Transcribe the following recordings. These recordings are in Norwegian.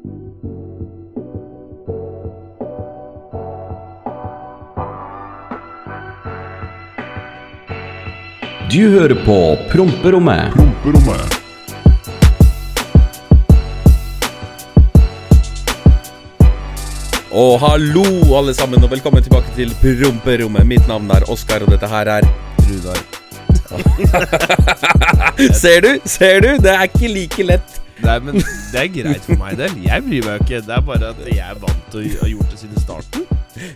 Du hører på Promperommet. Promperommet. Og hallo, alle sammen, og velkommen tilbake til Promperommet. Mitt navn er Oskar, og dette her er Rudar. Ser du? Ser du? Det er ikke like lett. Nei, men det er greit for meg del. Jeg bryr meg jo ikke. Det er bare at jeg er vant til å ha gjort det siden starten.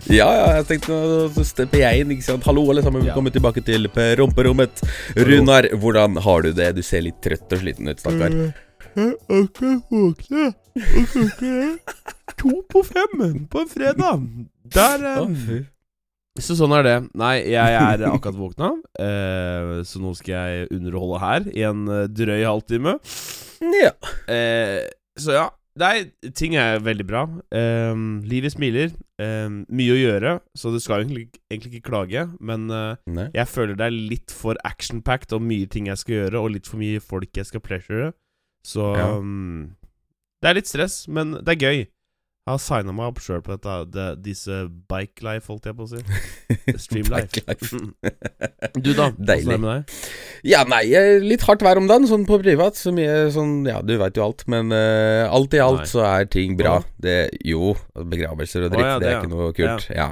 Ja, ja, jeg tenkte nå stepper jeg inn, ikke sant. Hallo, alle sammen. Velkommen tilbake til Promperommet. Runar, hvordan har du det? Du ser litt trøtt og sliten ut, stakkar. Akkurat våkne. To på fem på en fredag. Der eh. Så sånn er det. Nei, jeg er akkurat våkna, eh, så nå skal jeg underholde her i en eh, drøy halvtime. Ja. Eh, så ja. Nei, ting er veldig bra. Um, livet smiler. Um, mye å gjøre, så du skal egentlig, egentlig ikke klage. Men uh, jeg føler det er litt for action-packed og mye ting jeg skal gjøre, og litt for mye folk jeg skal pleasure. Så Ja. um, det er litt stress, men det er gøy. Jeg har signa meg opp sjøl på dette, det, disse bike life, holdt jeg på å si. Stream life. Life. Du, da? Hvordan er det med deg? Ja, nei, litt hardt vær om dagen, sånn på privat. Så mye sånn Ja, du veit jo alt, men uh, alt i alt Nei. så er ting bra. Det Jo, begravelser og dritt, ja, det det, er ja. ikke noe kult. Ja.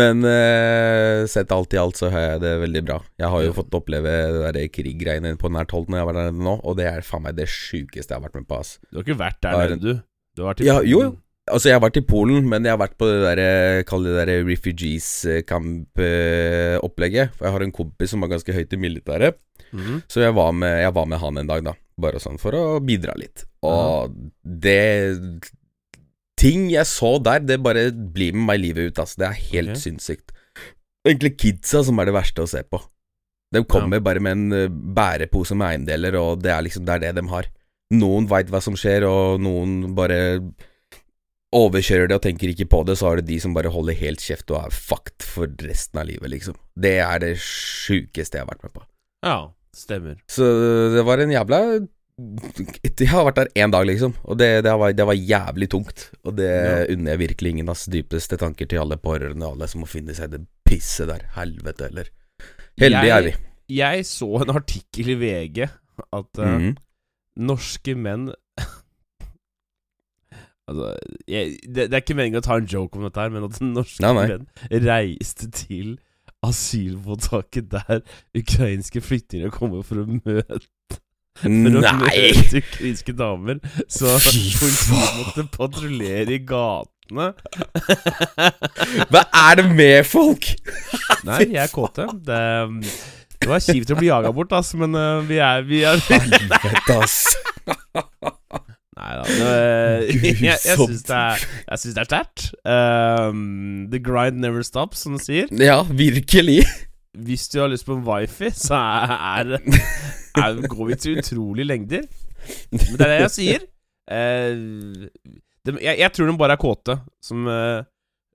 Men uh, sett alt i alt så har jeg det veldig bra. Jeg har jo fått oppleve det der kriggreiene på nært hold når jeg har vært der nede nå, og det er faen meg det sjukeste jeg har vært med på, ass. Du har ikke vært der nede, du? Du har vært i Ja, jo, jo. Altså, jeg har vært i Polen, men jeg har vært på det der Kall det der refugees camp-opplegget. For jeg har en kompis som var ganske høyt i militæret. Mm. Så jeg var, med, jeg var med han en dag, da. Bare sånn for å bidra litt. Og det Ting jeg så der, det bare blir med meg livet ut, altså. Det er helt okay. sinnssykt. Egentlig kidsa som er det verste å se på. De kommer bare med en eh, bærepose med eiendeler, og det er liksom det er det de har. Noen veit hva som skjer, og noen bare overkjører det og tenker ikke på det, så har det de som bare holder helt kjeft og er fucked for resten av livet, liksom. Det er det sjukeste jeg har vært med på. Ja, stemmer. Så det var en jævla Jeg har vært der én dag, liksom, og det, det, var, det var jævlig tungt. Og det Ja. unner jeg virkelig ingen hans dypeste tanker til alle pårørende og alle som må finne seg i det pisset der. Helvete heller. Heldige er vi. Jeg så en artikkel i VG at uh, mm -hmm. norske menn Altså, jeg, det, det er ikke meningen å ta en joke om dette her, men at norske Nei, nei. menn reiste til asylmottaket der ukrainske flyktninger kommer for å møte For å Nei! møte ukrainske damer. Så politiet måtte patruljere i gatene. Hva er det med folk? Nei, vi er kåte. Det, det var kjipt å bli jaga bort, ass, men uh, vi er, vi er Helvete, ass. Nei da. det- Jeg, jeg syns det er er sterkt. Um, the grind never stops, som de sier. Ja, virkelig. Hvis du har lyst på en wifi, så er, er, går vi til utrolige lengder. Men det er det jeg sier. Uh, de, jeg, jeg tror de bare er kåte. Som uh,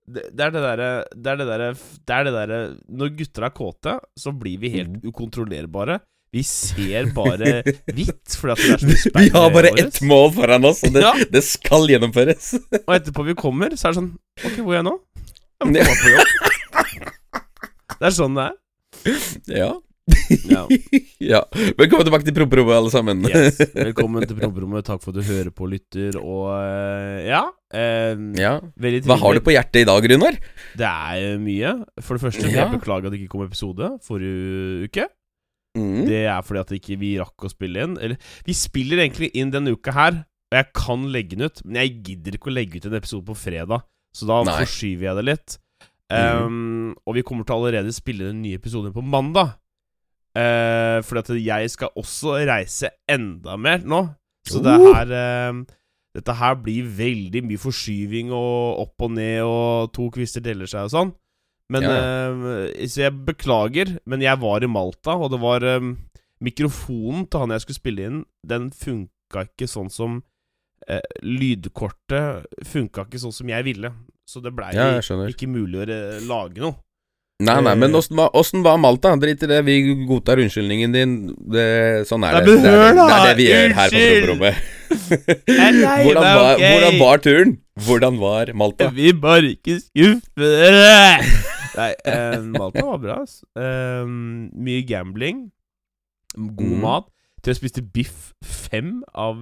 det, det er det derre Det er det derre er derre Når gutter er kåte, så blir vi helt ukontrollerbare. Vi ser bare hvitt Vi har bare ett mål foran oss, og det, Ja. det skal gjennomføres. Og etterpå vi kommer, så er det sånn Ok, hvor er jeg nå? Jeg på jobb. Det er sånn det er. Ja. Ja. ja. Velkommen tilbake til promperommet, alle sammen. Yes. Velkommen til promperommet. Takk for at du hører på, lytter. Og eh, ja, eh, ja. Hva har du på hjertet i dag, Runar? Det er mye. For det første, jeg beklager at det ikke kom episode forrige uke. Mm. Det er fordi at ikke vi rakk å spille inn. Eller, vi spiller egentlig inn denne uka her, og jeg kan legge den ut, men jeg gidder ikke å legge ut en episode på fredag, så da Nei. forskyver jeg det litt. Um, og vi kommer til å allerede spille den nye episoden på mandag. Uh, fordi at jeg skal også reise enda mer nå. Så det Uh. her uh, Dette her blir veldig mye forskyving og opp og ned, og to kvister deler seg og sånn. Men Ja, uh, Så jeg beklager, men jeg var i Malta, og det var um, Mikrofonen til han jeg skulle spille inn, den funka ikke sånn som uh, Lydkortet funka ikke sånn som jeg ville. Så det blei Ja, ikke mulig å lage noe. Nei, nei, men åssen var, var Malta? Drit i det, vi godtar unnskyldningen din. Det, sånn er det. Det er, det, det er det vi gjør her på lei Hvordan, var- hvordan var turen? Hvordan var Malta? Jeg vil bare ikke skuffe dere! Nei, eh, Malta var bra, Altså. Eh, mye gambling. God mm. mat. Til jeg spiste biff fem av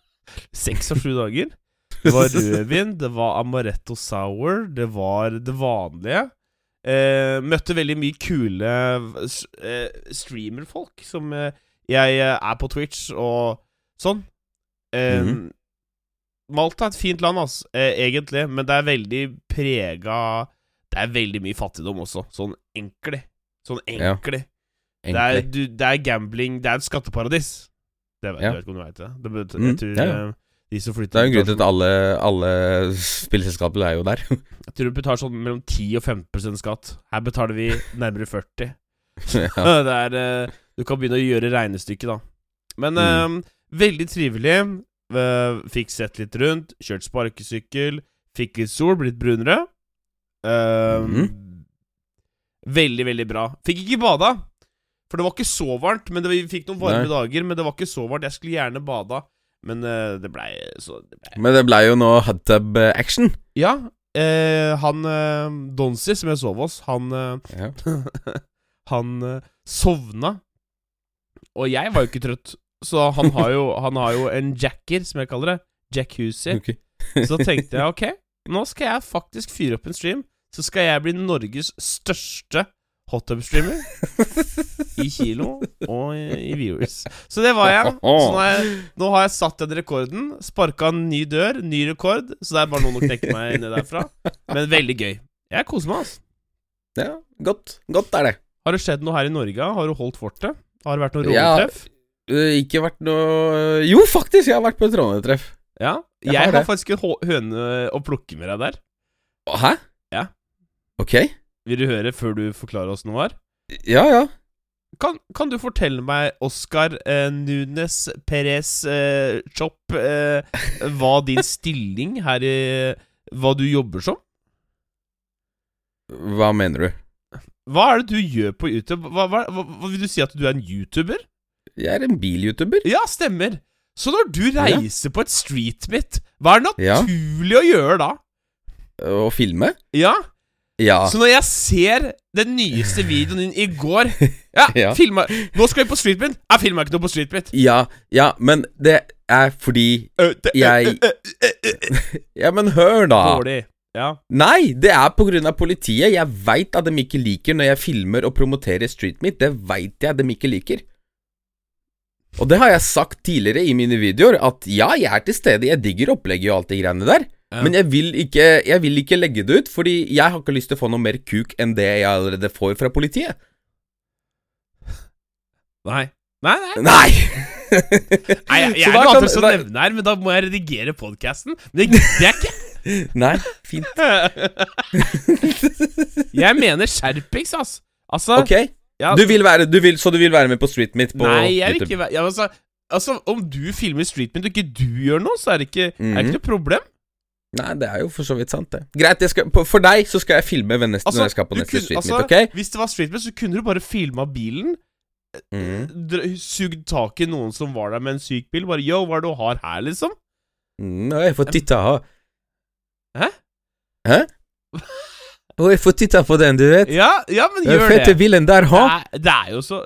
seks av sju dager. Det var rødvin, det var amaretto sour, det var det vanlige. Eh, møtte veldig mye kule eh, streamerfolk som eh, Jeg eh, er på Twitch og sånn. Eh, Mhm. Malta er et fint land, eh, egentlig, men det er veldig prega Det er veldig mye fattigdom også. Sånn enkle Sånn Ja, enkelig. Det, er, du, det er gambling Det er et skatteparadis. Det vet, Ja. Jeg vet ikke om du veit det. det bet, Mm, jeg tror ja, ja. eh, de som flytter Det er en grunn til at alle, alle spillselskaper er jo der. sånn- Jeg tror du betaler sånn mellom 10 og 15% skatt. Her betaler vi nærmere 40. det er eh, Du kan begynne å gjøre regnestykket, da. Men Mm. eh, veldig trivelig. Eh, fikk sett litt rundt. Kjørt sparkesykkel. Fikk litt sol, blitt brunere. Uh, mm -hmm. Veldig, veldig bra. Fikk ikke bada. For det var ikke så varmt. Men det, Vi fikk noen varme Nei. dager, men det var ikke så varmt. Jeg skulle gjerne bada, men uh, det blei så det ble. Men det blei jo nå hot tub action. Ja. Uh, han uh, Donsi, som jeg sov hos, han Ja. Han sovna. Og jeg var jo ikke trøtt. Så han har jo, han har jo en jacker, som jeg kaller det. Jacuzzi. Okay. Så da tenkte jeg ok, nå skal jeg faktisk fyre opp en stream. Så skal jeg bli Norges største hot tub-streamer. I kilo og i, i viewers. Så det var jeg. Så nå, har jeg, nå har jeg satt den rekorden. Sparka en ny dør, ny rekord. Så det er bare noen å knekke meg ned derfra. Men veldig gøy. Jeg koser meg, altså. Ja, godt. Godt er det. Har det skjedd noe her i Norge? Har du holdt fortet? Har det vært noe Ja. Eh, ikke vært noe Jo, faktisk! Jeg har vært på et rånetreff. Ja. Jeg Jeg, har har, faktisk en høne å plukke med deg der. Hæ? Ja. Ok. Vil du høre før du forklarer åssen det var? Ja, ja. Kan, kan du fortelle meg, Oscar eh, Nunes Perez eh, Chop, eh, hva din stilling her i Hva du jobber som? Hva mener du? Hva er det du gjør på YouTube? Hva, hva, hva Vil du si at du er en YouTuber? Jeg er en bil-youtuber. Ja, stemmer. Så når du reiser på et street meet, hva er Ja. naturlig å gjøre da? Å filme? Ja, Ja. Så når jeg ser den nyeste videoen din i går Ja, Ja. filma Nå skal vi på Street Meet. Jeg filma ikke noe på Street Meet. Ja, ja, men det er fordi Jeg-. Ja, men hør, da. Dårlig. Ja. Nei, det er av politiet. Jeg veit at de ikke liker når jeg filmer og promoterer Street Meet. Det veit jeg de ikke liker. Og det har jeg sagt tidligere i mine videoer, at ja, jeg er til stede, jeg digger opplegget og alt de greiene der, Ja. men jeg vil, ikke, jeg vil ikke legge det ut, fordi jeg har ikke lyst til å få noe mer kuk enn det jeg allerede får fra politiet. Nei. Nei, nei. Nei! nei jeg, jeg er noe kan- annet som nevner her, men da må jeg redigere podkasten. Men det gidder jeg ikke. Nei, fint. jeg mener skjerpings, altså. Altså Ok, ja, du vil være, du vil, så du vil være med på Street Meet på Nei, jeg vil YouTube? ikke være ja, altså, altså, om du filmer Street Meet og ikke du gjør noe, så er det ikke, er det Mhm. ikke noe problem. Nei, det er jo for så vidt sant, det. Greit, jeg skal, for deg så skal jeg filme ved neste, Altså, når jeg skal på neste Street altså, Meet, ok? Hvis det var Street Meet, så kunne du bare filma bilen. Mm. Sugd tak i noen som var der med en syk bil. Bare 'yo, hva er det du har her', liksom? Nå, jeg får titte her. Hæ? Hæ? Å, jeg får titta på den, du vet. Ja, ja men gjør gjør fette det. bilen der, ha? er, det er jo så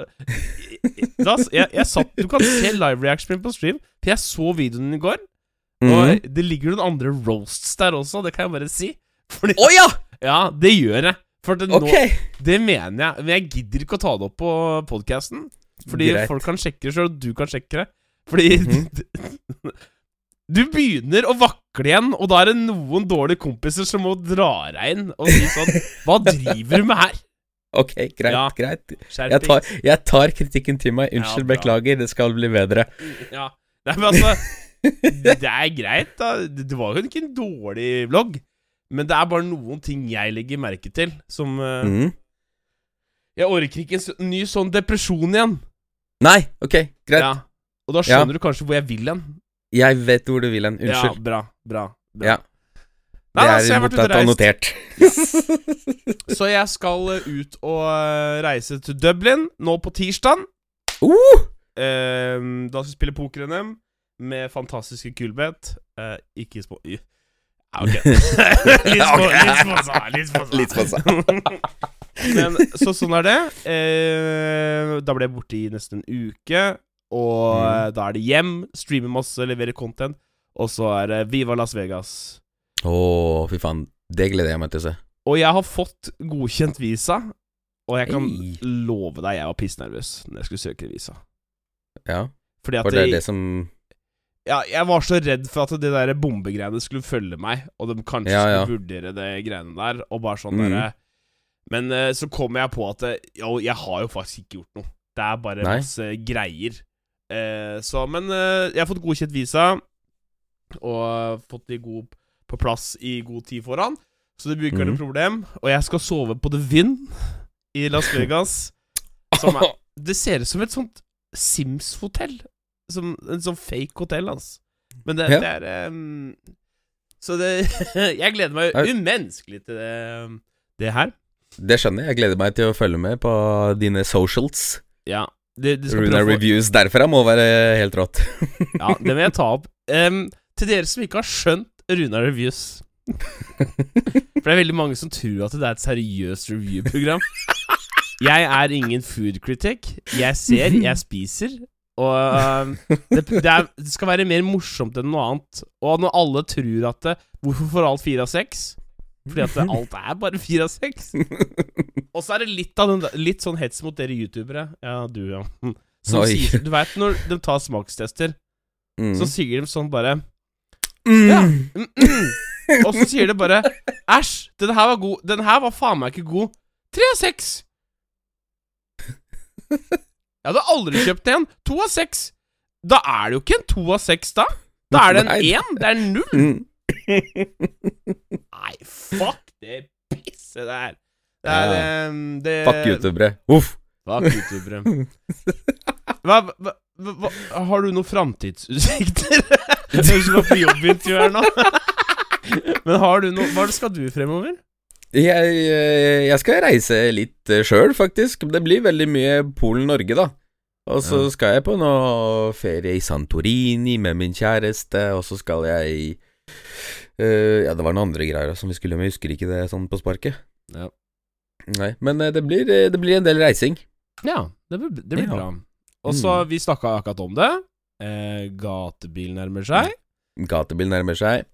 da, jeg, jeg satt, Du kan se live reaction på stream. For jeg så videoen i går, og det ligger noen andre roasts der også. Det kan jeg bare si. Fordi, oh, ja! Ja, det gjør jeg. For det, nå, Ok. det mener jeg. Men jeg gidder ikke å ta det opp på podkasten. Fordi Greit. folk kan sjekke det sjøl, og du kan sjekke det. Fordi Du begynner å vakle igjen, og da er det noen dårlige kompiser som må dra deg inn og si sånn Hva driver du med her? Ok, greit, Ja. greit. Jeg tar, jeg tar kritikken til meg. Unnskyld, Ja, beklager. Det skal bli bedre. Ja. Nei, men altså Det er greit, da. Det var jo ikke en dårlig vlogg. Men det er bare noen ting jeg legger merke til, som Mhm. Jeg orker ikke en ny sånn depresjon igjen. Nei, ok, greit. Ja. Og da skjønner du kanskje hvor jeg vil hen. Jeg vet hvor du vil hen. Ja, bra, bra. bra. Ja. Nei, det altså, jeg er mottatt og notert. notert. Så jeg skal eh, ut og eh, reise til Dublin nå på tirsdag. Uh! Eh, da skal vi spille poker-NM med fantastiske Kulbeth. Uh, ikke spå... Uh. Ok. litt spå- litt sponsa. Litt sponsa. Litt sponsa. Men så sånn er det. Eh, da ble jeg borte i nesten en uke. Og Mm. eh, da er det hjem, streame masse, levere content. Og så er det Viva Las Vegas. Å, fy faen. Det gleder jeg meg til å se. Og jeg har fått godkjent visa. Og jeg kan Hey. love deg, jeg var pissnervøs når jeg skulle søke visa. Ja, Fordi at for det er det som ja, jeg var så redd for at det der bombegreiene skulle følge meg, og de kanskje Ja, ja. skulle vurdere det greiene der, og bare sånn Mm. derre Men uh, så kom jeg på at eh, jo, jeg har jo faktisk ikke gjort noe. Det er bare Nei. masse greier. Eh, så Men eh, jeg har fått godkjent visa, og fått de gode på plass i god tid foran. Så det blir ikke noe Mhm. problem. Og jeg skal sove på The Vind i Las Vegas. Som er, det ser ut som et sånt Sims-hotell. Som En sånn fake hotell, altså. Men det, Ja. det er um, Så det Jeg gleder meg umenneskelig til det, det her. Det skjønner jeg. Jeg gleder meg til å følge med på dine socials. Ja. Det, det Runa reviews derfra må være helt rått. Ja, det vil jeg ta opp. Um, til dere som ikke har skjønt Runa Reviews For det er veldig mange som tror at det er et seriøst review-program. Jeg er ingen food critic. Jeg ser, jeg spiser. Og um, det, det, er, det skal være mer morsomt enn noe annet. Og når alle tror at det, Hvorfor får alt fire av seks? Fordi at alt er bare fire av seks. Og så er det litt, av den, litt sånn hets mot dere youtubere. Ja, du, ja. Som Oi. sier, du veit når de tar smakstester, Mm. så sier de sånn bare Mm. Ja. Mm -mm. Og så sier de bare Æsj, den her var god. Den her var faen meg ikke god. Tre av seks. Jeg hadde aldri kjøpt en. To av seks. Da er det jo ikke en to av seks, da. Da er det en én. Det er null. Nei, fuck det pisset der. Det er Ja. ehm, det, Fuck youtubere. Uff. Fuck youtubere. Hva, hva, hva, har du noen framtidsutsikter? Du skal på jobbintervju her nå. Men har du noe Hva skal du fremover? Jeg, eh, jeg skal reise litt sjøl, faktisk. Det blir veldig mye Polen-Norge, da. Og så Ja. skal jeg på noe ferie i Santorini med min kjæreste, og så skal jeg eh, Ja, det var noen andre greier som vi skulle, med, jeg husker ikke det sånn på sparket. Ja. Nei, men eh, det blir, det blir en del reising. Ja, det blir, det blir Ja. bra. Og så, Mm. vi snakka akkurat om det. Eh, gatebil nærmer seg. Gatebil nærmer seg.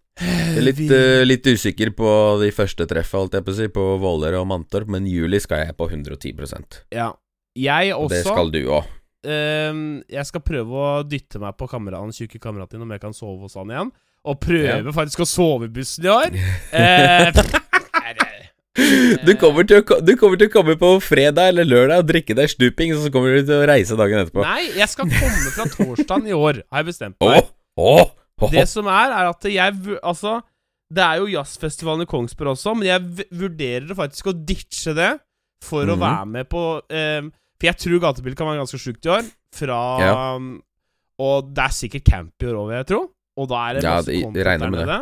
Litt, Vi- eh, litt usikker på de første treffa, holdt jeg på å si, på Våler og Mantorp, men juli skal jeg på 110% Ja. Jeg Og det skal du òg. Uh, jeg skal prøve å dytte meg på kameraten, tjukke kameraten din om jeg kan sove hos han igjen. Og prøve faktisk å sove i bussen i år. Eh, Du kommer, å, du kommer til å komme på fredag eller lørdag og drikke deg stuping, og så kommer du til å reise dagen etterpå. Nei, jeg skal komme fra torsdagen i år, har jeg bestemt meg. meg. oh, oh. Det som er, er at jeg Altså, det er jo jazzfestivalen i Kongsberg også, men jeg vurderer faktisk å ditche det for å Mhm. være med på ehm, For jeg tror gatebil kan være ganske sjukt i år. Fra Ja. um, Og det er sikkert camp i år òg, vil jeg tro. Og da er det Ja, masse det- content regner der med det.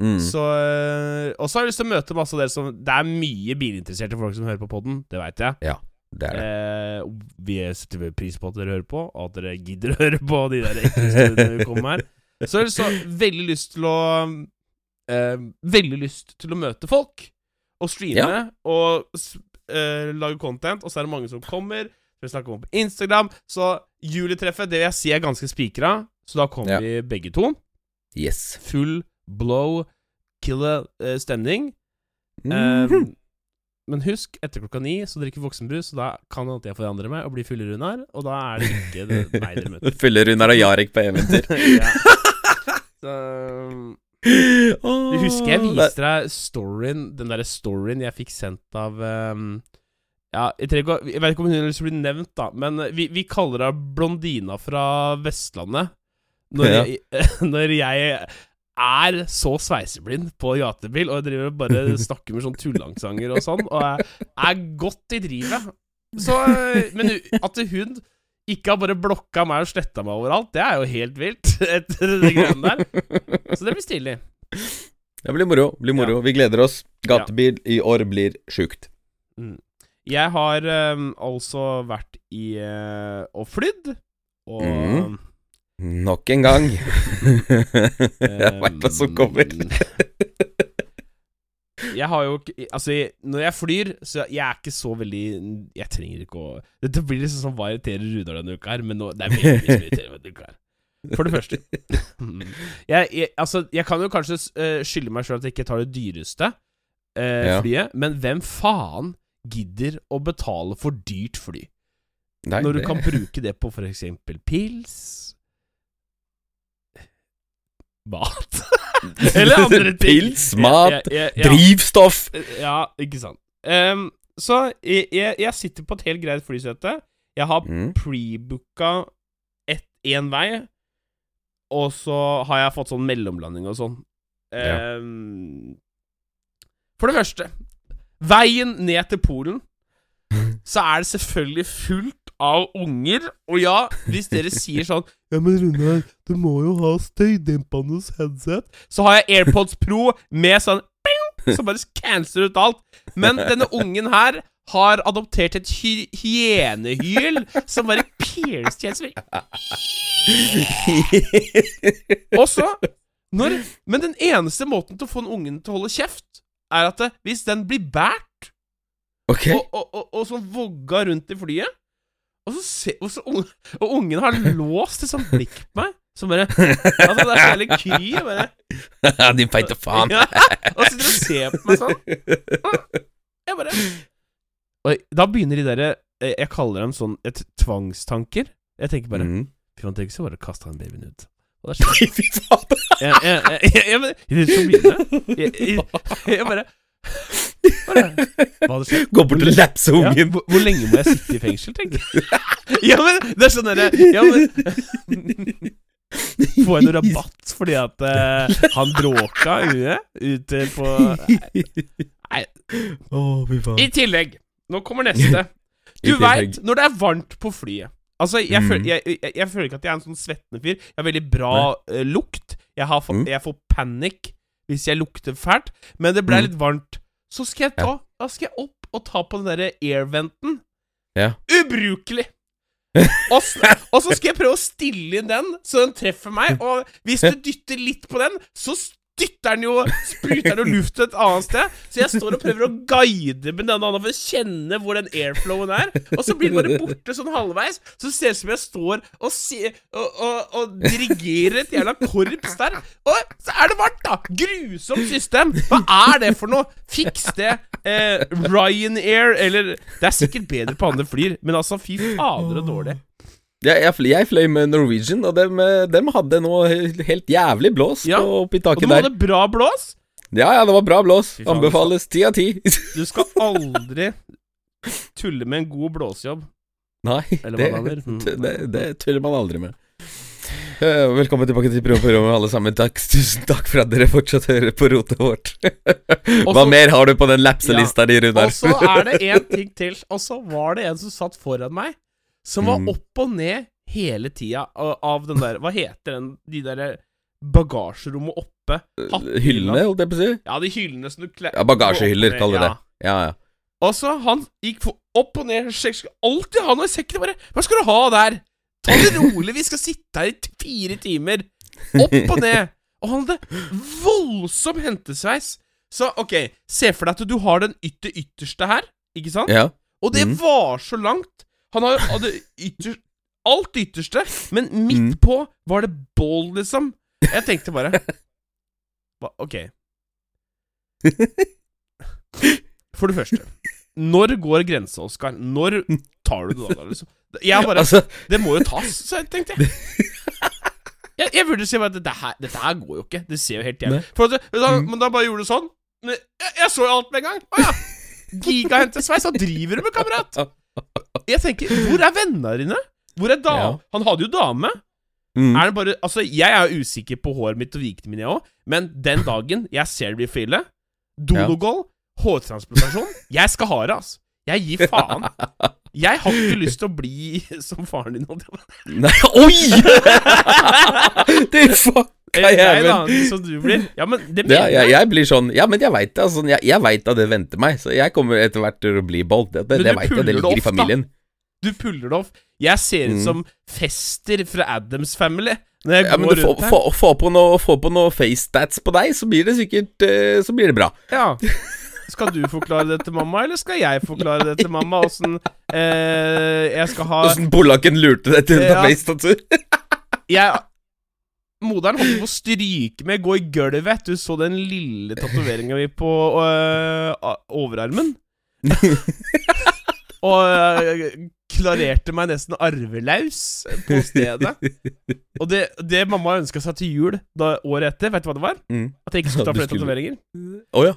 Mm. Så øh, Og så har jeg lyst til å møte masse av dere som Det er mye bilinteresserte folk som hører på podden, det veit jeg. Ja, Det er det. Eh, vi setter pris på at dere hører på, og at dere gidder å høre på de der ekle historiene vi kommer her. Så har jeg så veldig lyst til å eh, Veldig lyst til å møte folk, og streame, Ja. og eh, lage content, og så er det mange som kommer. Vi snakker om på Instagram. Så juletreffet det vil jeg si er ganske spikra, så da kommer Ja. vi begge to. Yes. Full blow, killer uh, stemning. Mhm. Um, men husk, etter klokka ni så drikker voksenbrus, og da kan det hende jeg forandrer meg og blir fyllerunar, og da er det ikke det, meg dere møter. fyllerunar og Jarek på eventyr. ja. Så, du husker jeg viste deg storyen, den derre storyen jeg fikk sendt av um, Ja, jeg, trenger jeg vet ikke om hun har lyst til å bli nevnt, da, men vi, vi kaller henne Blondina fra Vestlandet. Når, Ja. jeg, når jeg er så sveiseblind på gatebil, og jeg driver og bare snakker med sånn tullangsanger og sånn, og jeg er godt i drivet. Så, men at hun ikke har bare blokka meg og sletta meg overalt, det er jo helt vilt etter de greiene der. Så det blir stilig. Det blir moro. blir moro Vi gleder oss. Gatebil i år blir sjukt. Jeg har ehm, altså vært i uh, og flydd, og Mhm. Nok en gang. jeg veit hva som kommer. Jeg har jo ikke Altså, jeg- når jeg flyr, så jeg er ikke så veldig Jeg trenger ikke å Dette blir liksom sånn Hva irriterer Rudar denne uka her? Men nå, det er veldig mye som irriterer denne uka her. For det første jeg, jeg, Altså, jeg kan jo kanskje uh, skylde meg sjøl at jeg ikke tar det dyreste Ja. flyet, men hvem faen gidder å betale for dyrt fly? Nei, Når du det- kan bruke det på eksempel pils Mat Eller andre ting. Pils, mat, Ja, ja, drivstoff ja, ikke sant. Um, så jeg, jeg, jeg sitter på et helt greit flysete. Jeg har Mm. prebooka én vei, og så har jeg fått sånn mellomlanding og sånn. Ja. For det første, veien ned til Polen, så er det selvfølgelig fullt av unger. Og ja, hvis dere sier sånn Ja, men Runar, du må jo ha støydempende headset. Så har jeg AirPods Pro med sånn som bare canceler ut alt. Men denne ungen her har adoptert et hy hyenehyl som bare piercer helt Og så når, Men den eneste måten til å få en ungen til å holde kjeft, er at det, hvis den blir båret okay. og, og, og, og sånn vogga rundt i flyet. Og så se, og, så, unge, og ungen har låst et sånt blikk på meg. Som bare Altså, det er så jævlig kry. Bare Ja, Din feite faen. ja, og sitter og ser på meg sånn. Jeg bare Og da begynner de derre eh, Jeg kaller dem sånn et tvangstanker. Jeg tenker bare Mm. Fy faen, tenk så bare kaste han babyen ut. Og det er sånn Fy faen. jeg bare bare, Hva hadde skjedd? Gå bort og lapse Ja, ungen. hvor, hvor lenge må jeg sitte i fengsel, tenker jeg. ja, men det er sånn derre ja, men, Får jeg noe rabatt fordi at uh, han bråka ute, ute på Nei. Nei. Oh. I tillegg, nå kommer neste. Du veit, når det er varmt på flyet Altså, jeg, Mm. føler, jeg, jeg, jeg føler ikke at jeg er en sånn svettende fyr. Jeg har veldig bra uh, lukt. Jeg, har fått, Mm. jeg får panikk hvis jeg lukter fælt. Men det ble Mm. litt varmt. Så skal jeg ta Da skal jeg opp og ta på den derre airventen. Ja. Ubrukelig! Og, og så skal jeg prøve å stille inn den, så den treffer meg. Og hvis du dytter litt på den, så dytter den jo Spruter den luft et annet sted. Så jeg står og prøver å guide med denne andre for å kjenne hvor den airflowen er. Og så blir den bare borte sånn halvveis. Så ser det ut som jeg står og, se, og, og, og dirigerer et jævla korps der. Og så er det varmt, da! Grusomt system. Hva er det for noe? Fiks det. Eh, Ryanair eller Det er sikkert bedre på andre flyr, men altså, fy fader så dårlig. Ja, jeg, jeg fløy med Norwegian, og dem, eh, dem hadde noe helt jævlig blås Ja, på, oppi Og du taket må ha der. bra blås. Ja, ja, det var bra blås. Anbefales ti av ti. Du skal aldri tulle med en god blåsejobb. Nei, det, det. Mm. det, tuller man aldri med. Uh, Velkommen tilbake til programmet, alle sammen. Takk, tusen takk for at dere fortsatt hører på rotet vårt. Hva Også- mer har du på den lapselista di, Runar? Og så er det en ting til. Og så var det en som satt foran meg, som var Mm. opp og ned hele tida av den der Hva heter den De der bagasjerommet oppe? Hattehylla. Hyllene, holdt jeg på å si? Ja, de hyllene som du kler Ja, bagasjehyller, kaller vi det. Ja, ja. Og så han gikk opp og ned Skal alltid ha noe i sekken. Bare Hva skal du ha der? Ta det rolig, vi skal sitte her i fire timer. Opp og ned. Og han hadde voldsom hentesveis. Så ok, se for deg at du har den ytter ytterste her, ikke sant? ja. Og det Mm. var så langt. Han har- hadde ytter, alt ytterste, men midt Mm. på var det bål, liksom. Jeg tenkte bare hva, Ok. For det første, når går grensa, Oskar? Når tar du det da, liksom? Jeg bare Altså, Det må jo tas, tenkte jeg. Jeg, jeg burde si bare at dette her, dette her går jo ikke. Det ser jo helt jævlig For da, Mm. Men da bare gjorde du sånn. Jeg, jeg så jo alt med en gang. Å ja. Gigahentesveis. Hva driver du med, kamerat? Jeg tenker, hvor er vennene dine? Hvor er dame? Ja. Han hadde jo dame. mm. Er det bare Altså, jeg er usikker på håret mitt og vikene mine, jeg òg, men den dagen jeg ser det blir fille, donogol, hårtransplantasjon Jeg skal ha det, altså. Jeg gir faen. Jeg har ikke lyst til å bli som faren din. Nei, oi! Det er faen Jeg jeg, da, som du blir. Ja, men det Ja, mener jeg, jeg. jeg blir sånn Ja, men jeg veit det. Altså, jeg jeg vet at det venter meg, så jeg kommer etter hvert til å bli bold. Det, det, Men det. Det ligger i familien. da. Du puller det off. Jeg ser ut Mm. som Fester fra Adams Family når jeg Ja, men du, rundt får, her. få, på noe, få på noe face stats på deg, så blir det sikkert eh, Så blir det bra. Ja. Skal du forklare det til mamma, eller skal jeg forklare det til mamma? Åssen eh, jeg skal ha Åssen polakken lurte deg til å ta Ja. face tattoo? jeg, Moderen holdt på å stryke med, gå i gulvet. Du så den lille tatoveringa mi på øh, overarmen. Og øh, klarerte meg nesten arvelaus på stedet. Og det, det mamma ønska seg til jul da, året etter, vet du hva det var? Mm. At jeg ikke skulle ta flere tatoveringer. Å ja.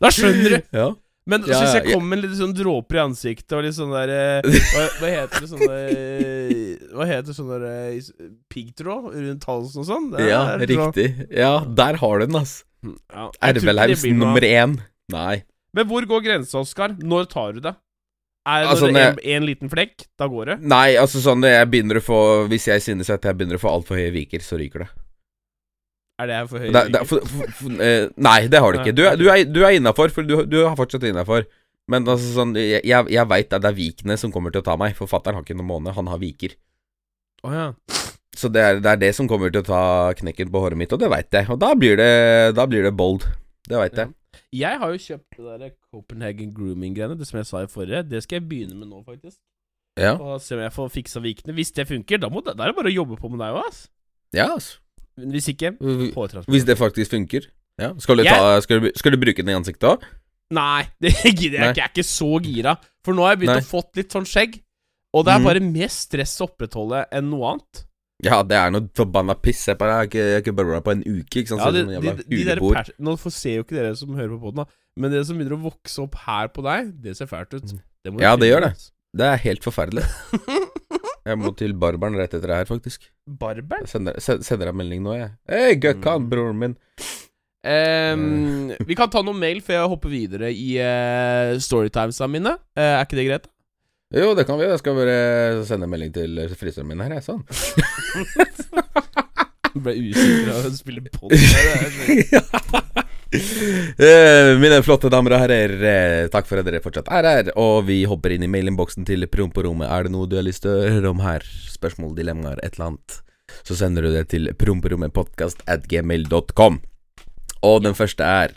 Da skjønner du! ja. Men Ja, syns jeg kom med litt sånn dråper i ansiktet og litt sånn der eh, hva, hva heter det sånn der eh, Hva heter sånn der eh, piggtråd rundt halsen og sånn? Ja, riktig. Ja, der har du den, ass. Ja, ikke det Ervelaus nummer én. Nei. Men hvor går grensa, Oskar? Når tar du det? Er Altså, det en, en liten flekk? Da går det? Nei, altså sånn jeg begynner å få Hvis jeg synes at jeg begynner å få altfor høye viker, så ryker det. Er det for høy for, eh, nei, det har du ikke. Du, du er, du er innafor, for du, du har fortsatt innafor. Men altså sånn Jeg, jeg, veit at det er vikene som kommer til å ta meg. Forfatteren har ikke noen måne, han har viker. Oh, ja. Så det er, det er det som kommer til å ta knekken på håret mitt, og det veit jeg. Og da blir det, da blir det bold. Det veit jeg. Jeg har jo kjøpt det der Copenhagen Grooming-greiene, det som jeg sa i forrige. Det skal jeg begynne med nå, faktisk. Ja, Og se om jeg får fiksa vikene. Hvis det funker, da, må da er det bare å jobbe på med deg òg, ass. ja altså. Hvis ikke, påtransport. Hvis det faktisk funker. Ja. Skal, du ta, skal, du, skal du bruke den i ansiktet òg? Nei, det gidder jeg ikke. Jeg er ikke så gira. For nå har jeg begynt Nei. å fått litt sånn skjegg. Og det er Mhm. bare mer stress å opprettholde enn noe annet. Ja, det er noe forbanna piss. Jeg bare- jeg har ikke, bare har ikke barba på en uke, ikke sant. Ja, de, som en de, de huleboer. Nå får se jo ikke dere som hører på podden, da. Men det som begynner å vokse opp her på deg, det ser fælt ut. Det må Ja, det gjør det. Det er helt forferdelig. Jeg må til barberen rett etter det her, faktisk. Barberen? Jeg sender, se- sender deg melding nå, jeg. Hei, Gøkkan, Mm. broren min. Um, vi kan ta noen mail før jeg hopper videre i uh, storytimesa mine. Uh, er ikke det greit? Jo, det kan vi. Jeg skal bare sende melding til frisøren min her, jeg. Sånn. Jeg ble usikker av å spille pod. Eh, mine flotte damer og herrer, eh, takk for at dere fortsatt er her. Og vi hopper inn i mailinnboksen til Promperommet. Er det noe du har lyst til å høre om her? Spørsmål, dilemmaer, et eller annet. Så sender du det til promperommetpodkastatgmail.com. Og den første er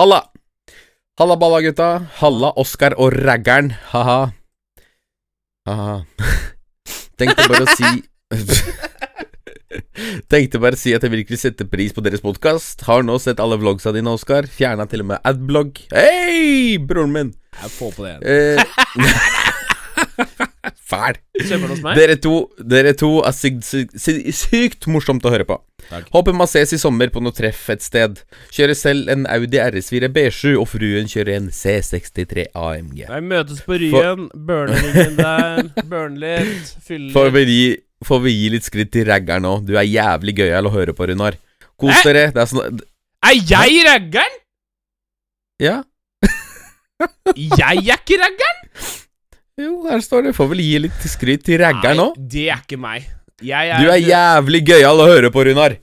Halla! Halla, balla, gutta. Halla, Oskar og raggeren. Ha-ha. Ha-ha. Tenkte bare å si Tenkte bare å si at jeg virkelig setter pris på deres podkast. Har nå sett alle vlogsa dine, Oskar. Fjerna til og med adblog. Hei, broren min! Jeg får på det igjen. Eh, Fæl. Dere to, dere to er sykt, sykt, sykt, morsomt å høre på. Takk. Håper man ses i sommer på noe treff et sted. Kjører selv en Audi RS4 B7, og fruen kjører en C63 AMG. Vi møtes på Ryen, burner ringen der, burner litt, fyller Får vi, gi, får vi gi litt skritt til raggeren nå? Du er jævlig gøyal å høre på, Runar. Kos dere. Det er sånn Er jeg raggeren? Ja. Jeg er ikke raggeren! Jo, her står det. Får vel gi litt skryt til raggeren nå. Det er ikke meg. Jeg er Du er jævlig gøyal å høre på, Runar.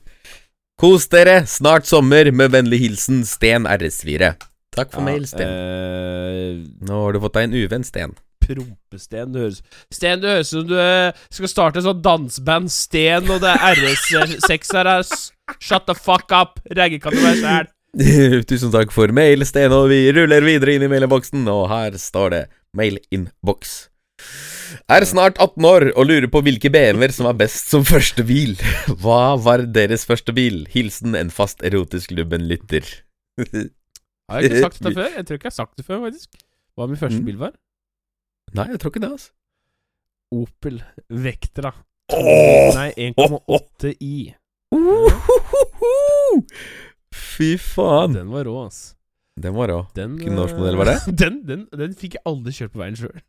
Kos dere. Snart sommer. Med vennlig hilsen Sten RS4. Takk for mail, Sten. Øh... Nå har du fått deg en uvenn, Sten. Prompesten. Du høres Sten, du høres ut som du eh, skal starte et sånt danseband. Sten og det er RS6 her er Shut the fuck up. Regge kan du være sjæl. Tusen takk for mail, Sten, og vi ruller videre inn i mailinnboksen, og her står det mailinnboks. Er snart 18 år og lurer på hvilke BMW-er som er best som første bil. Hva var deres første bil? Hilsen en fast erotisk lubben-lytter. Har jeg ikke sagt det før? Jeg tror ikke jeg har sagt det før, faktisk. Hva min første Mm. bil var? Nei, jeg tror ikke det, altså. Opel Vectra. Oh! Nei, 1,8 i. Uhuhuhu! Fy faen. Den var rå, ass. Den var rå. Hvilken norsk modell var det? Den, den, den fikk jeg aldri kjørt på veien sjøl.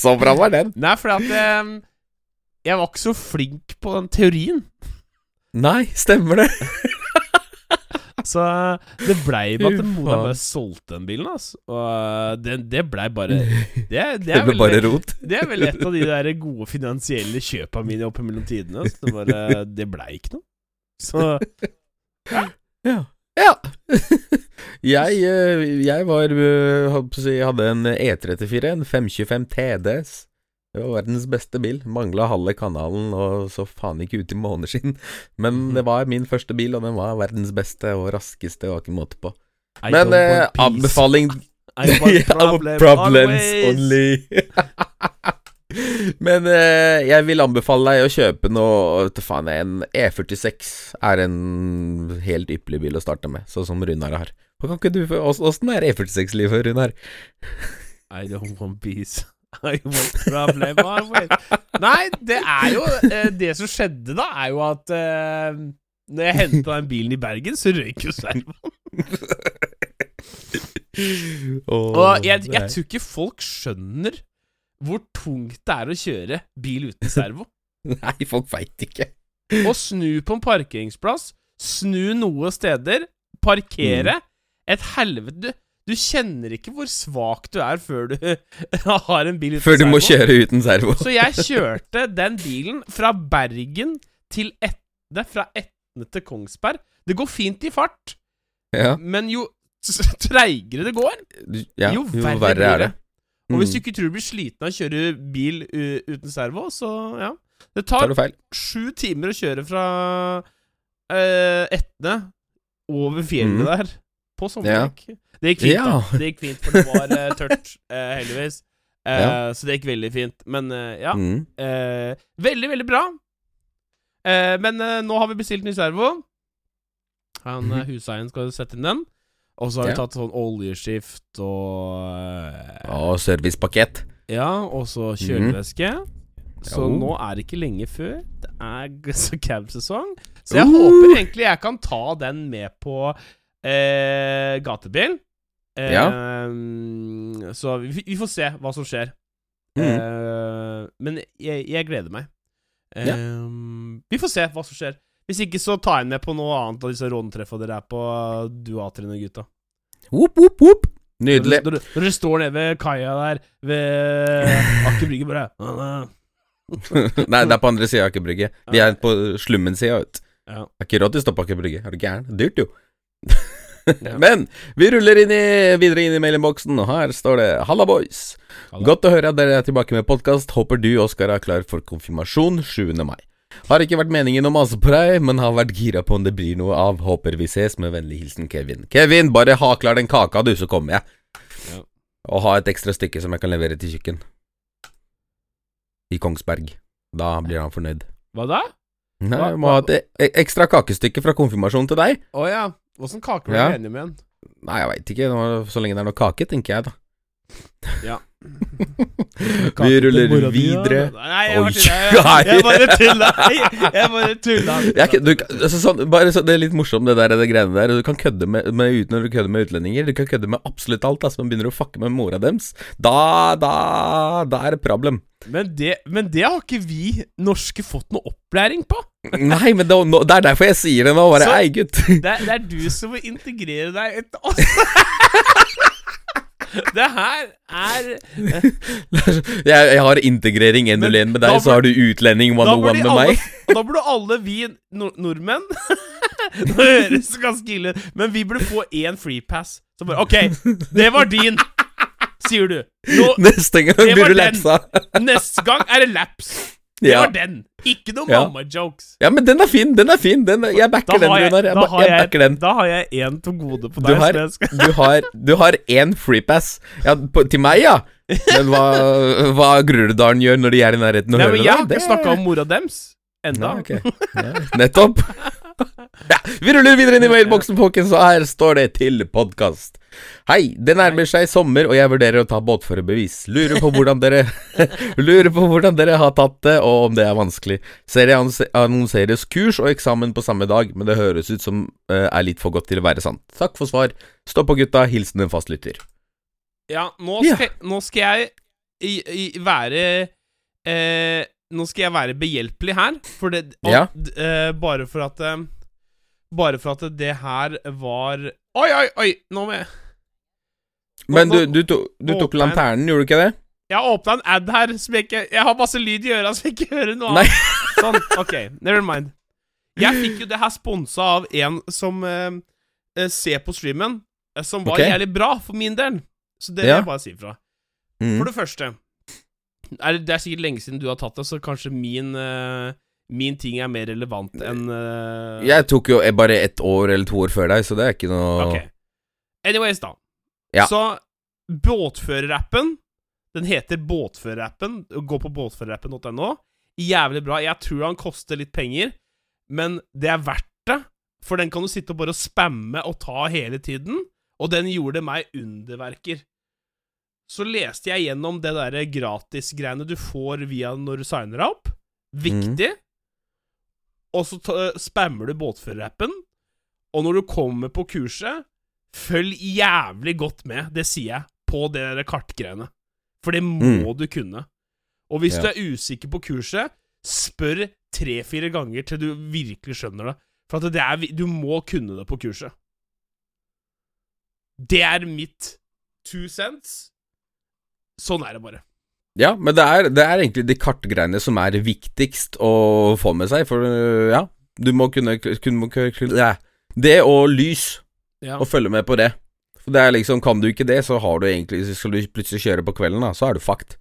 Så bra var den. Nei, for at um, jeg var ikke så flink på den teorien. Nei, stemmer det. Så det blei med at Moda bare solgte den bilen, altså. Og eh, det, det blei bare Det, det, Det er vel, bare rot. det er vel et av de der gode finansielle kjøpa mine opp mellom tidene. Altså. det, bare, det blei ikke noe. Så Ja. ja. jeg, eh, jeg var eh, å si, hadde en E34, en 525 TDS. Det var verdens beste bil. Mangla halve kanalen og så faen ikke ut i måneskinn. Men Mhm. det var min første bil, og den var verdens beste og raskeste, og ikke måte på. I Men eh, anbefaling problem problems only. Men eh, jeg vil anbefale deg å kjøpe noe faen, En E46 er en helt ypperlig bil å starte med, sånn som Runar har. Åssen er E46-livet, Runar? I don't want peace. Nei, det er jo eh, Det som skjedde da, er jo at uh, Når jeg henta den bilen i Bergen, så røyk jo servoen. Og jeg, jeg tror ikke folk skjønner hvor tungt det er å kjøre bil uten servo. Nei, folk veit ikke. Å snu på en parkeringsplass, snu noe steder, parkere Et helvete du, kjenner ikke hvor svak du er før du har en bil uten servo. Før du må kjøre uten servo. Så jeg kjørte den bilen fra Bergen til Etne, fra Etne til Kongsberg. Det går fint i fart, Ja, men jo treigere det går, ja jo jo verre, verre blir er det. Mm. Og hvis Mm. du ikke tror du blir sliten av å kjøre bil uten servo, så ja. Det Tar tar sju timer å kjøre fra uh, Etne over fjellet mm. der på sommerdekk. Det gikk fint, Ja. da. Det gikk fint, for det var uh, tørt, uh, heldigvis. Uh, Ja. Så det gikk veldig fint. Men ja. Mm. Veldig, veldig bra. Men nå har vi bestilt ny servo. Han Mhm. eh, huseieren skal sette inn den. Og så har vi tatt sånn oljeskift og Og servicepakett. Ja, og så kjølevæske. Så Jo. nå er det ikke lenge før. Det er så cab-sesong. Så jeg Uh. håper egentlig jeg kan ta den med på eh, gatebil. Eh, Så vi, vi får se hva som skjer. Mm. Eh, men jeg, jeg gleder meg. Eh, Ja. Vi får se hva som skjer. Hvis ikke, så tar jeg med på noe annet av disse rånetreffa dere er på, du Atrin og gutta. Whoop, whoop, whoop. Nydelig. når dere står nede ved kaia der, ved Aker Brygge, bare Nei, det er på andre sida av Aker Brygge. Vi er på slummen-sida, vet du. Ja. Det er ikke råd til å stoppe Aker Brygge. Er du gæren? Dyrt, jo. Men vi ruller inn i, videre inn i mailinnboksen, og her står det 'Halla, boys'. Halla. Godt å høre at dere er tilbake med podkast. Håper du, Oskar, er klar for konfirmasjon 7. mai. Har ikke vært meningen å mase på deg, men har vært gira på om det blir noe av. Håper vi ses. Med vennlig hilsen Kevin. Kevin, bare ha klar den kaka, du, så kommer jeg. Ja. Og ha et ekstra stykke som jeg kan levere til kjøkken. I Kongsberg. Da blir han fornøyd. Hva da? Nei, må ha et e- ekstra kakestykke fra konfirmasjonen til deg. Å ja. Åssen kake ble Ja. du enig med igjen? Nei, jeg veit ikke. Så lenge det er noe kake, tenker jeg, da. Ja. Vi ruller videre. Nei, jeg bare tulla. Jeg, bare tulla. Jeg, bare tulla. Jeg, du, altså, sånn, bare, så, det er litt morsomt, det der det greiene der. Du kan kødde med, med når du kødder med utlendinger. Du kan kødde med absolutt alt. Altså, man begynner å fucke med mora deres. Da, da, da er det problem. Men det, men det har ikke vi norske fått noe opplæring på. Nei, men det, nå- det er derfor jeg sier det nå. Bare Så- ei, gutt. Det, det er du som må integrere deg etter oss. Det her er jeg, jeg har integrering 101 med deg, ble, så har du utlending da 101 burde med alle, meg. Da burde alle vi nord nordmenn Nå høres det ganske ille ut, men vi burde få én freepass. Så bare OK, det var din, sier du. Nå, Neste gang blir du lapsa. neste gang er det laps. Det Ja. var den. Ikke noe Ja. mamma-jokes. ja, men den er fin. Den er fin. Den, jeg backer den, har Runar. Jeg, da ba- jeg jeg, den. da har jeg én til gode på Du deg. har, skal- du har, du har én freepass. Ja, på, til meg, ja. Men hva, hva Groruddalen gjør når de er i nærheten og Nei, hører men jeg har ikke snakka om mora dems enda. Ja, okay. ja, Nettopp. Ja, vi ruller videre inn i mailboksen, folkens, og her står det til podkast. Hei, det nærmer seg sommer, og jeg vurderer å ta båtførerbevis. Lurer på hvordan dere Lurer på hvordan dere har tatt det, og om det er vanskelig. Ser jeg annonseres kurs og eksamen på samme dag, men det høres ut som uh, er litt for godt til å være sant. Takk for svar. Stå på, gutta. Hilsen en fastlytter. Ja, nå Ja. skal, nå skal jeg i, i, være eh, Nå skal jeg være behjelpelig her, for det og, Ja. eh, Bare for at eh, bare for at det her var Oi, oi, oi! Nå må jeg Men du, du, to, du tok lanternen, gjorde du ikke det? Jeg har åpna en ad her som jeg ikke Jeg har masse lyd i øra som jeg ikke hører noe av. Nei. Sånn. Ok, never mind. Jeg fikk jo det her sponsa av en som eh, eh, ser på streamen, eh, som var okay. jævlig bra for min del. Så det vil Ja. jeg bare si fra. Mm. For det første er det er sikkert lenge siden du har tatt det, så kanskje min eh, Min ting er mer relevant enn uh... Jeg tok jo bare ett år eller to år før deg, så det er ikke noe Ok. Anyways, da. Ja. Så båtførerappen Den heter Båtførerappen. Gå på båtførerappen.no. Jævlig bra. Jeg tror han koster litt penger, men det er verdt det. For den kan du sitte og bare spamme og ta hele tiden, og den gjorde meg underverker. Så leste jeg gjennom det derre gratisgreiene du får via når du signer deg opp. Viktig. Og så ta, spammer du båtførerappen, og når du kommer på kurset, følg jævlig godt med, det sier jeg, på det der kartgreiene. For det må du kunne. Og hvis Ja. du er usikker på kurset, spør tre-fire ganger til du virkelig skjønner det. For det er, du må kunne det på kurset. Det er mitt two cents. Sånn er det bare. Ja, men det er, det er egentlig de kartgreiene som er viktigst å få med seg, for ja, du må kunne, kunne. Det og lys, Ja. og følge med på det. For det er liksom, Kan du ikke det, så har du egentlig Skal du plutselig kjøre på kvelden, da, så er du fucked.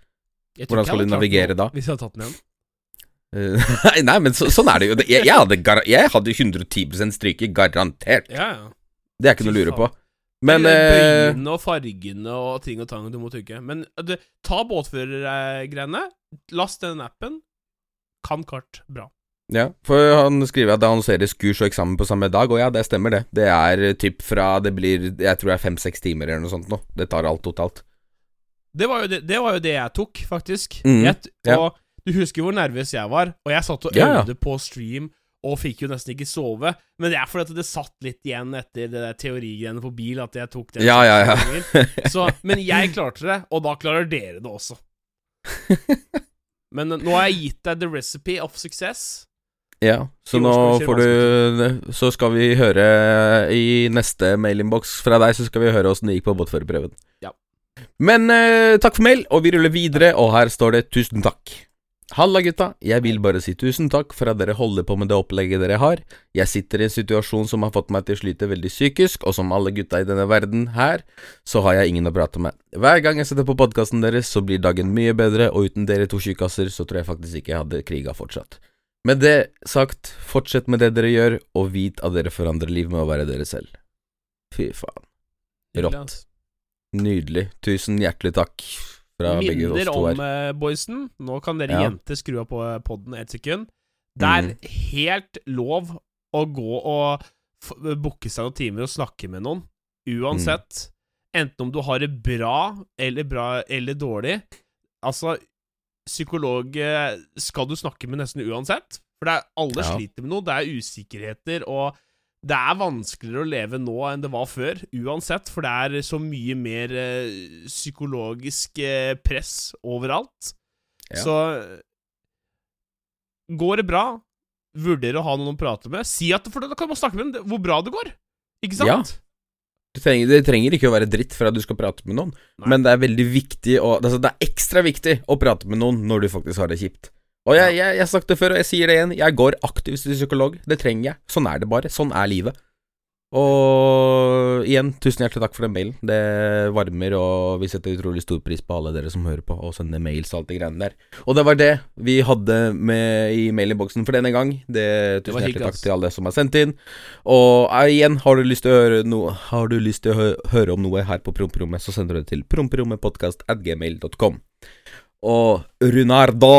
Hvordan skal du navigere da? Hvis jeg hadde tatt den igjen. Eh, nei, nei, men så, sånn er det jo. Jeg, jeg, hadde, jeg hadde 110 stryke, garantert. Ja, ja. Det er ikke noe å lure på. Men eh, Bøyene og fargene og ting og tang du må trykke. Men du, ta båtførergreiene. Last den appen. Kan kart bra. Ja, for han skriver at det annonseres kurs og eksamen på samme dag, og ja, det stemmer det. Det er eh, typ fra Det blir Jeg tror det er fem-seks timer eller noe sånt nå. Det tar alt totalt. Det var jo det, det, var jo det jeg tok, faktisk. Mm, Jeg, og ja. du husker hvor nervøs jeg var? Og jeg satt og Ja, ja. øvde på stream og fikk jo nesten ikke sove. Men det er fordi at det satt litt igjen etter det der teorigreiene på bil, at jeg tok det. Ja, ja, ja. Så, men jeg klarte det, og da klarer dere det også. Men nå har jeg gitt deg the recipe of success. Ja, så nå får du Så skal vi høre i neste mailinnboks fra deg, så skal vi høre åssen det gikk på båtførerprøven. Ja. Men eh, takk for mail, og vi ruller videre, og her står det 'tusen takk'. Halla, gutta. Jeg vil bare si tusen takk for at dere holder på med det opplegget dere har. Jeg sitter i en situasjon som har fått meg til å slite veldig psykisk, og som alle gutta i denne verden her, så har jeg ingen å prate med. Hver gang jeg setter på podkasten deres, så blir dagen mye bedre, og uten dere to tjukkaser, så tror jeg faktisk ikke jeg hadde kriga fortsatt. Med det sagt, fortsett med det dere gjør, og vit at dere forandrer liv med å være dere selv. Fy faen. Rått. Nydelig. Tusen hjertelig takk fra Minner om, eh, boysen Nå kan dere Ja. jenter skru av på podden ett sekund. Det er mm. helt lov å gå og f- booke seg noen timer og snakke med noen. Uansett. Enten om du har det bra eller bra eller dårlig. Altså, psykolog eh, skal du snakke med nesten uansett. For det er, alle Ja. sliter med noe. Det er usikkerheter, og det er vanskeligere å leve nå enn det var før, uansett. For det er så mye mer eh, psykologisk eh, press overalt. Ja. Så går det bra, vurder å ha noen å prate med, si at For da kan man snakke med dem hvor bra det går. Ikke sant? Ja. Det trenger, det trenger ikke å være dritt for at du skal prate med noen, Nei. men det er veldig viktig å, altså Det er ekstra viktig å prate med noen når du faktisk har det kjipt. Og jeg, jeg, jeg det før, og jeg sier det igjen, jeg går aktivt til psykolog. Det trenger jeg. Sånn er det bare. Sånn er livet. Og igjen, tusen hjertelig takk for den mailen. Det varmer, og vi setter utrolig stor pris på alle dere som hører på og sender mails og alt det greiene der. Og det var det vi hadde med i mailinnboksen for denne gang. Det, Det tusen var hjertelig takk til alle som har sendt inn. Og eh, igjen, har du lyst til å høre noe Har du lyst til å hø høre om noe her på promperommet, så sender du det til promperommetpodkast.gmail.com. Og Runardo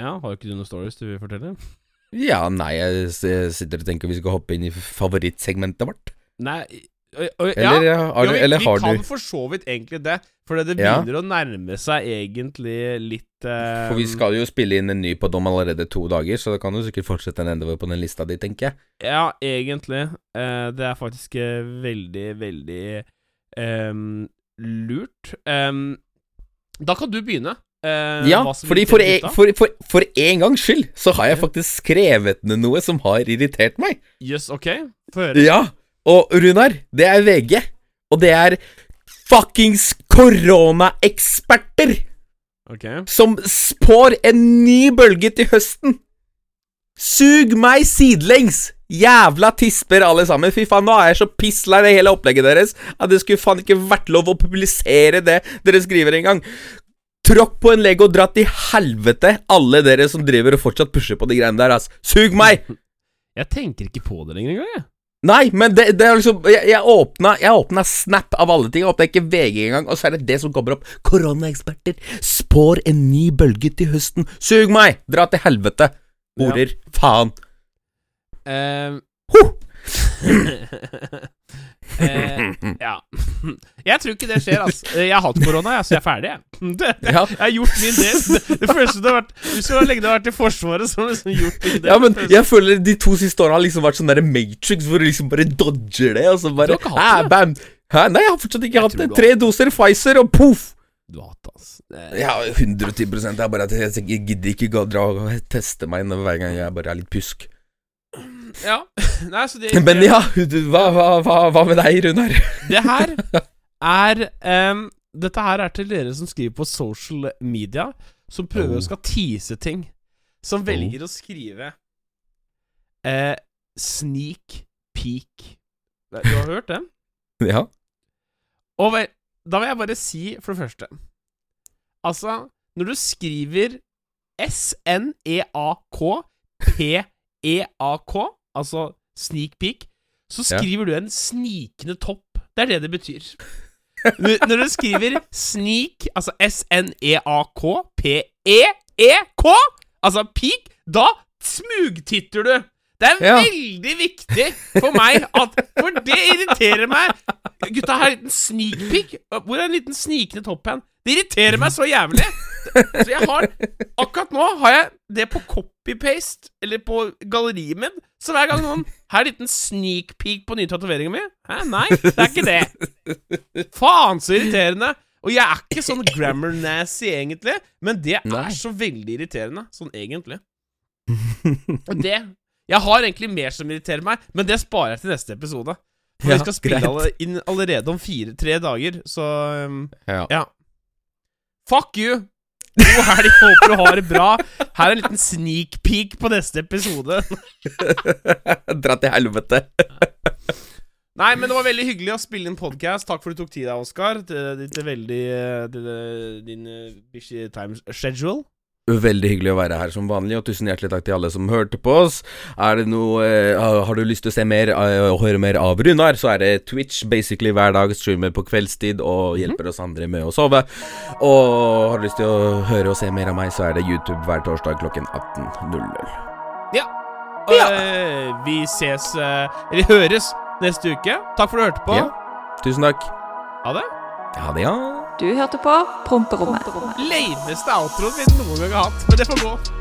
Ja, Har ikke du noen stories du vil fortelle? Ja, nei, jeg sitter og tenker vi skal hoppe inn i favorittsegmentet vårt. Nei ø, ø, Eller, ja. har, du, ja, vi, eller vi har kan for så vidt egentlig det, for det Ja. begynner å nærme seg egentlig litt eh, For vi skal jo spille inn en ny på om allerede to dager, så da kan du sikkert fortsette nedover på den lista di, tenker jeg. Ja, egentlig. Uh, det er faktisk eh, veldig, veldig um, lurt. Um, da kan du begynne. Eh, Ja, fordi for, e for, for, for en gangs skyld så har jeg faktisk skrevet ned noe som har irritert meg. Jøss, ok. Få høre. Ja, og Runar, det er VG. Og det er fuckings koronaeksperter Ok. som spår en ny bølge til høsten. Sug meg sidelengs! Jævla tisper alle sammen. Fy faen, nå er jeg så pisslei av hele opplegget deres at det skulle faen ikke vært lov å publisere det dere skriver engang. Tråkk på en Lego, dra til helvete, alle dere som driver og fortsatt pusher på de greiene der, ass. Sug meg! Jeg tenker ikke på det lenger engang, jeg. Nei, men det, det er liksom Jeg, jeg åpna Jeg åpna Snap av alle ting. Jeg åpna ikke VG engang, og så er det det som kommer opp. Koronaeksperter spår en ny bølge til høsten. Sug meg! Dra til helvete. Horer. Faen. Um. Huh! eh, ja. Jeg tror ikke det skjer, altså. Jeg har hatt korona, jeg, så jeg er ferdig, jeg. Det, Ja. Jeg har gjort min del. Det, det første det har vært Du så lenge det har vært i Forsvaret, så har liksom gjort min del. Ja, men jeg føler de to siste åra har liksom vært sånn derre Matrix, hvor du liksom bare dodger det, og så bare Du har ikke hatt det? bam. Hæ, nei, jeg har fortsatt ikke Jeg hatt det. Tre doser Pfizer, og poff! Du har hatt det, altså. Ja, 110 Jeg bare jeg gidder ikke gå- dra og teste meg hver gang jeg bare er litt pjusk. Ja. Nei, så det Men ja, hva, hva, hva, hva med deg, Runar? Det her er um, Dette her er til dere som skriver på social media, som prøver Oh. å skal tease ting. Som velger å skrive uh, Sneak peek. Du har hørt den? Ja. Og vel, da vil jeg bare si, for det første Altså, når du skriver S-N-E-A-K-P-E-A-K, altså sneak peek, så Ja. skriver du en snikende topp. Det er det det betyr. Når du skriver sneak, altså S-N-E-A-K-P-E-E-K, altså peak, da smugtitter du. Det er Ja. veldig viktig for meg at For det irriterer meg. Gutta har en liten sneak peek. Hvor er en liten snikende topp hen? Det irriterer meg så jævlig. Så jeg har Akkurat nå har jeg det på copy-paste, eller på galleriet min. Så hver gang noen Her er en liten sneak peek på nye tatoveringa mi Hæ, nei, det er ikke det. Faen, så irriterende. Og jeg er ikke sånn grammar-nazi, egentlig, men det Nei. er så veldig irriterende, sånn egentlig. Og det Jeg har egentlig mer som irriterer meg, men det sparer jeg til neste episode. For Ja, vi skal spille alle, inn allerede om fire-tre dager, så um, ja. ja. Fuck you! God helg, håper du har det bra. Her er en liten sneak peek på neste episode. Dra til helvete. Nei, men det var veldig hyggelig å spille inn podkast. Takk for at du tok tid deg, Oskar. Til til, veldig eh, eh, din eh, busy time schedule. Veldig hyggelig å være her som vanlig, og tusen hjertelig takk til alle som hørte på oss. Er det noe uh, Har du lyst til å se mer eh, og høre mer av Runar, så er det Twitch basically hver dag. Streamer på kveldstid og hjelper oss andre med å sove. Og har du lyst til å høre og se mer av meg, så er det YouTube hver torsdag klokken 18.00. Ja. Eh, vi ses eh, Eller høres neste uke. Takk for at du hørte på. Ja. Tusen takk. Ha det. Ha det, ja. Du hørte på Promperommet. Leiveste outroen vi noen gang har hatt. Men det får gå.